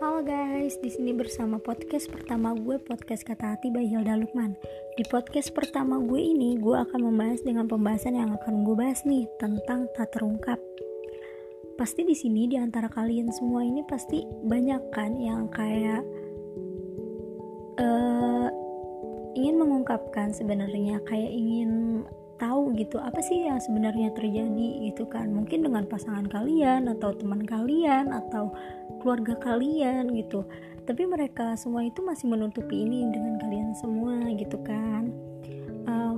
Halo guys, di sini bersama podcast pertama gue, podcast kata hati by Hilda Lukman. Di podcast pertama gue ini, gue akan membahas dengan pembahasan yang akan gue bahas nih tentang tak terungkap. Pasti di sini di antara kalian semua ini pasti banyak kan yang kayak uh, ingin mengungkapkan sebenarnya kayak ingin tahu gitu apa sih yang sebenarnya terjadi gitu kan mungkin dengan pasangan kalian atau teman kalian atau keluarga kalian gitu. Tapi mereka semua itu masih menutupi ini dengan kalian semua gitu kan. Uh,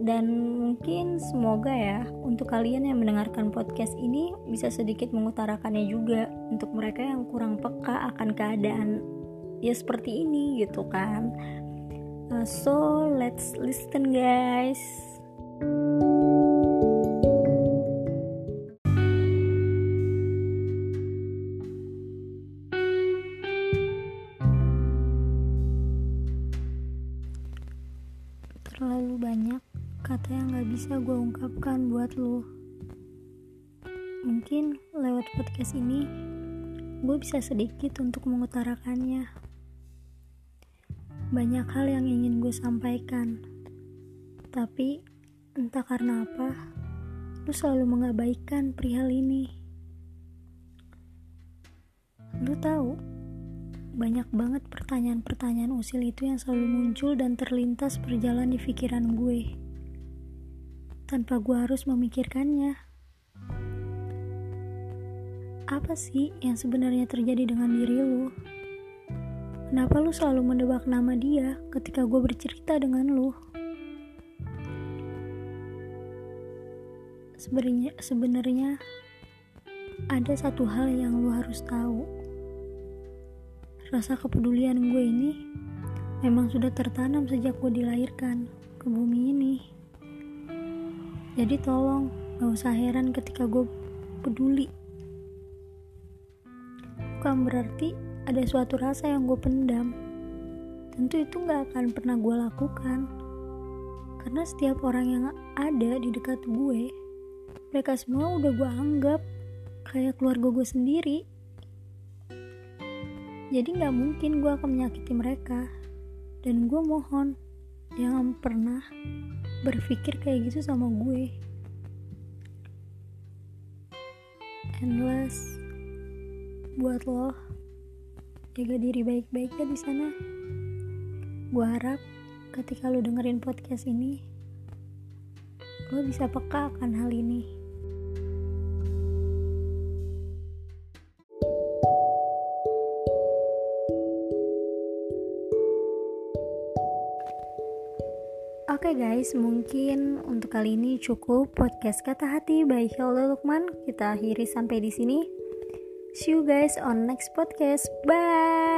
dan mungkin semoga ya untuk kalian yang mendengarkan podcast ini bisa sedikit mengutarakannya juga. Untuk mereka yang kurang peka akan keadaan ya seperti ini gitu kan. Uh, so let's listen guys Terlalu banyak kata yang gak bisa gue ungkapkan buat lo. Mungkin lewat podcast ini, gue bisa sedikit untuk mengutarakannya. Banyak hal yang ingin gue sampaikan, tapi entah karena apa, lu selalu mengabaikan perihal ini. Lu tahu, banyak banget pertanyaan-pertanyaan usil itu yang selalu muncul dan terlintas berjalan di pikiran gue. Tanpa gue harus memikirkannya. Apa sih yang sebenarnya terjadi dengan diri lu? Kenapa lu selalu mendebak nama dia ketika gue bercerita dengan lu? Sebenarnya, sebenarnya ada satu hal yang lu harus tahu Rasa kepedulian gue ini memang sudah tertanam sejak gue dilahirkan ke bumi ini. Jadi tolong gak usah heran ketika gue peduli. Bukan berarti ada suatu rasa yang gue pendam. Tentu itu gak akan pernah gue lakukan. Karena setiap orang yang ada di dekat gue, mereka semua udah gue anggap kayak keluarga gue sendiri jadi nggak mungkin gue akan menyakiti mereka. Dan gue mohon jangan pernah berpikir kayak gitu sama gue. Endless. Buat lo jaga diri baik-baik ya di sana. Gue harap ketika lo dengerin podcast ini lo bisa peka akan hal ini Oke okay guys, mungkin untuk kali ini cukup podcast kata hati by Hilda Lukman. Kita akhiri sampai di sini. See you guys on next podcast. Bye.